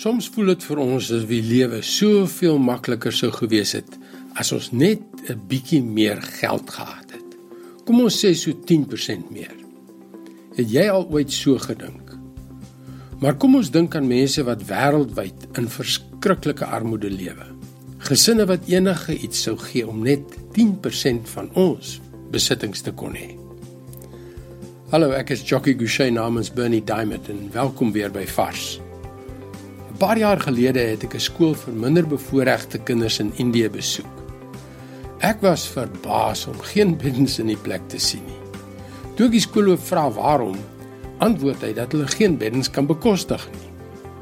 Soms voel dit vir ons asof die lewe soveel makliker sou gewees het as ons net 'n bietjie meer geld gehad het. Kom ons sê so 10% meer. Het jy al ooit so gedink? Maar kom ons dink aan mense wat wêreldwyd in verskriklike armoede lewe. Gesinne wat enige iets sou gee om net 10% van ons besittings te kon hê. Hallo, ek is Jockey Gouchee namens Bernie Diamond en welkom weer by Vars paar jaar gelede het ek 'n skool vir minderbevoorregte kinders in Indië besoek. Ek was verbaas om geen beddens in die plek te sien nie. Toe ek die skoolhoof vra waarom, antwoord hy dat hulle geen beddens kan bekostig nie.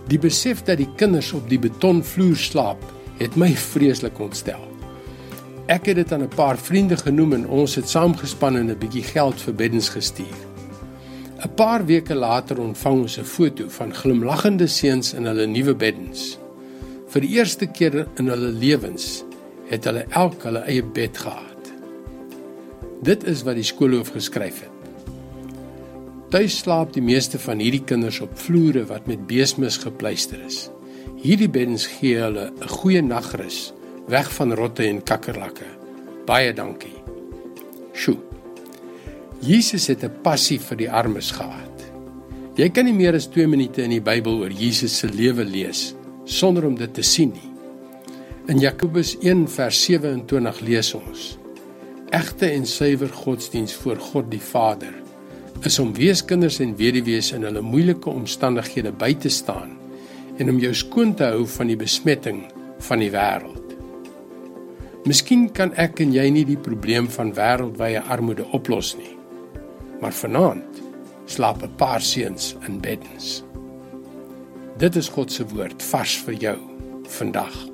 Die besef dat die kinders op die betonvloer slaap, het my vreeslik ontstel. Ek het dit aan 'n paar vriende genoem en ons het saamgespan en 'n bietjie geld vir beddens gestuur. 'n Paar weke later ontvang ons 'n foto van glimlaggende seuns in hulle nuwe beddens. Vir die eerste keer in hulle lewens het hulle elk hulle eie bed gehad. Dit is wat die skoolhoof geskryf het. Tuis slaap die meeste van hierdie kinders op vloere wat met beesmis gepleister is. Hierdie beddens gee hulle 'n goeie nagrus weg van rotte en kakkerlakke. Baie dankie. Sjoe. Jesus het 'n passie vir die armes gehad. Jy kan nie meer as 2 minute in die Bybel oor Jesus se lewe lees sonder om dit te sien nie. In Jakobus 1 vers 27 lees ons: Egte en suiwer godsdiens voor God die Vader is om weeskinders en weduwees in hulle moeilike omstandighede by te staan en om jou skoon te hou van die besmetting van die wêreld. Miskien kan ek en jy nie die probleem van wêreldwye armoede oplos nie. Maar vanaand slaap 'n paar seuns in beddens. Dit is God se woord vars vir jou vandag.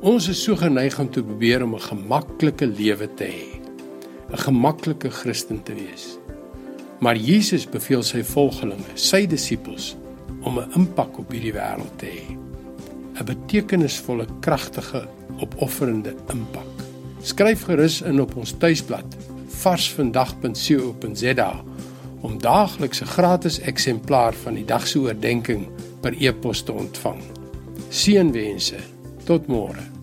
Ons is so geneig om te probeer om 'n gemaklike lewe te hê, 'n gemaklike Christen te wees. Maar Jesus beveel sy volgelinge, sy disippels, om 'n impak op hierdie wêreld te hê. 'n Betekenisvolle, kragtige, opofferende impak. Skryf gerus in op ons tuisblad varsvandag.co.za om daagliks 'n gratis eksemplaar van die dag se oordeenking per e-pos te ontvang. Seënwense. Tot môre.